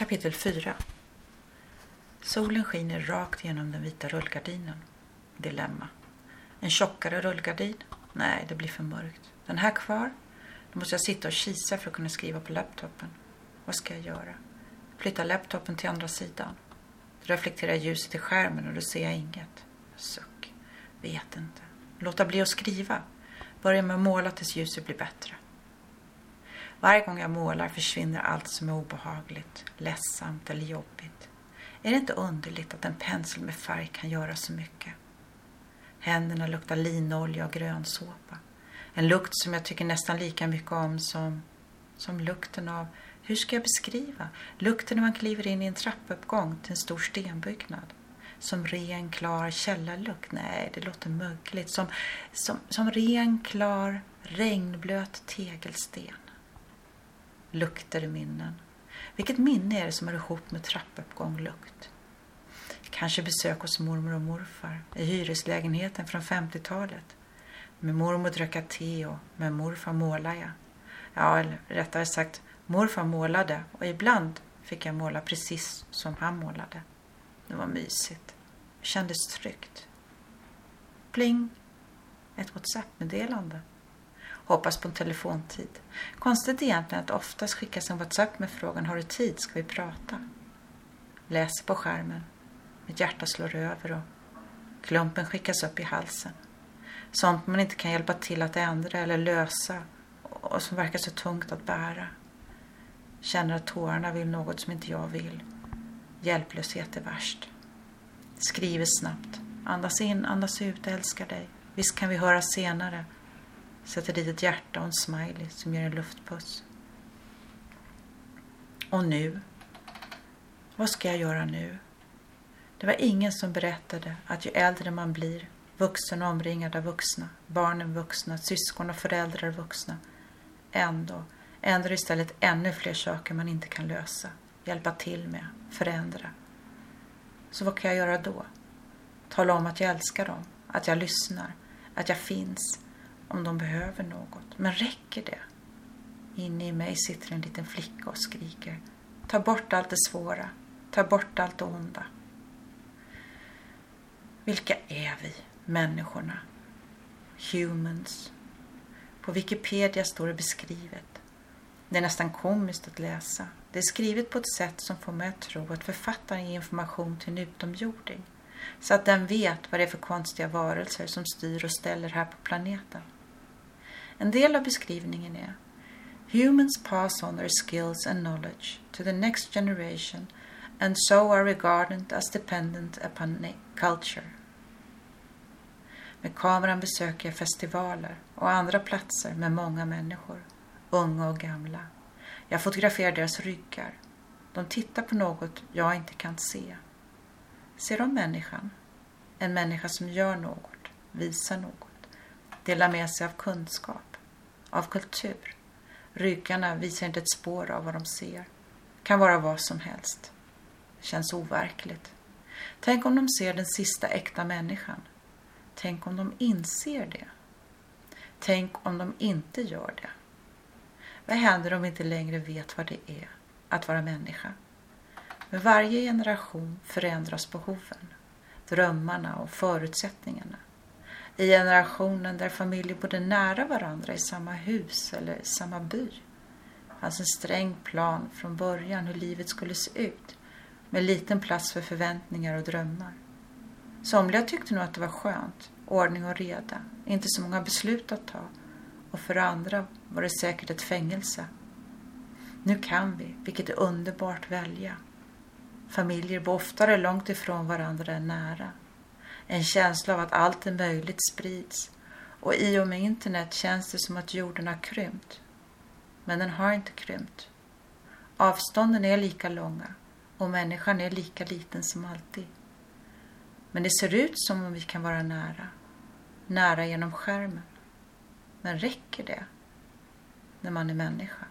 Kapitel 4 Solen skiner rakt genom den vita rullgardinen. Dilemma. En tjockare rullgardin? Nej, det blir för mörkt. Den här kvar? Då måste jag sitta och kisa för att kunna skriva på laptopen. Vad ska jag göra? Flytta laptopen till andra sidan. Då reflekterar ljuset i skärmen och då ser jag inget. Suck. Vet inte. Låta bli att skriva. Börja med att måla tills ljuset blir bättre. Varje gång jag målar försvinner allt som är obehagligt, ledsamt eller jobbigt. Är det inte underligt att en pensel med färg kan göra så mycket? Händerna luktar linolja och grönsåpa. En lukt som jag tycker nästan lika mycket om som, som lukten av, hur ska jag beskriva, lukten när man kliver in i en trappuppgång till en stor stenbyggnad. Som ren, klar källarlukt. Nej, det låter mögligt. Som, som, som ren, klar, regnblöt tegelsten. Lukter i minnen. Vilket minne är det som hör ihop med trappuppgång lukt? Kanske besök hos mormor och morfar i hyreslägenheten från 50-talet. Med mormor drack jag te och med morfar målade jag. Ja, eller rättare sagt, morfar målade och ibland fick jag måla precis som han målade. Det var mysigt. Det kändes tryggt. Pling! Ett WhatsApp-meddelande. Hoppas på en telefontid. Konstigt egentligen att oftast skickas en WhatsApp med frågan Har du tid? Ska vi prata? Läser på skärmen. Mitt hjärta slår över och klumpen skickas upp i halsen. Sånt man inte kan hjälpa till att ändra eller lösa och som verkar så tungt att bära. Känner att tårarna vill något som inte jag vill. Hjälplöshet är värst. Skriver snabbt. Andas in, andas ut, älskar dig. Visst kan vi höra senare. Sätter dit ett hjärta och en smiley som ger en luftpuss. Och nu? Vad ska jag göra nu? Det var ingen som berättade att ju äldre man blir, vuxen och omringad av vuxna, barnen vuxna, syskon och föräldrar vuxna, ändå, ändå är det istället ännu fler saker man inte kan lösa, hjälpa till med, förändra. Så vad kan jag göra då? Tala om att jag älskar dem, att jag lyssnar, att jag finns, om de behöver något. Men räcker det? Inne i mig sitter en liten flicka och skriker. Ta bort allt det svåra. Ta bort allt det onda. Vilka är vi, människorna? Humans. På Wikipedia står det beskrivet. Det är nästan komiskt att läsa. Det är skrivet på ett sätt som får mig att tro att författaren ger information till en utomjording. Så att den vet vad det är för konstiga varelser som styr och ställer här på planeten. En del av beskrivningen är Humans pass on their skills and knowledge to the next generation and so are regarded as dependent upon culture. Med kameran besöker jag festivaler och andra platser med många människor, unga och gamla. Jag fotograferar deras ryggar. De tittar på något jag inte kan se. Ser de människan? En människa som gör något, visar något, delar med sig av kunskap av kultur. Ryggarna visar inte ett spår av vad de ser. Kan vara vad som helst. Det känns overkligt. Tänk om de ser den sista äkta människan. Tänk om de inser det. Tänk om de inte gör det. Vad händer om vi inte längre vet vad det är att vara människa? Med varje generation förändras behoven, drömmarna och förutsättningarna i generationen där familjer bodde nära varandra i samma hus eller samma by. Det fanns en sträng plan från början hur livet skulle se ut med liten plats för förväntningar och drömmar. Somliga tyckte nog att det var skönt, ordning och reda, inte så många beslut att ta och för andra var det säkert ett fängelse. Nu kan vi, vilket är underbart, välja. Familjer bor oftare långt ifrån varandra än nära. En känsla av att allt är möjligt sprids och i och med internet känns det som att jorden har krympt. Men den har inte krympt. Avstånden är lika långa och människan är lika liten som alltid. Men det ser ut som om vi kan vara nära. Nära genom skärmen. Men räcker det när man är människa?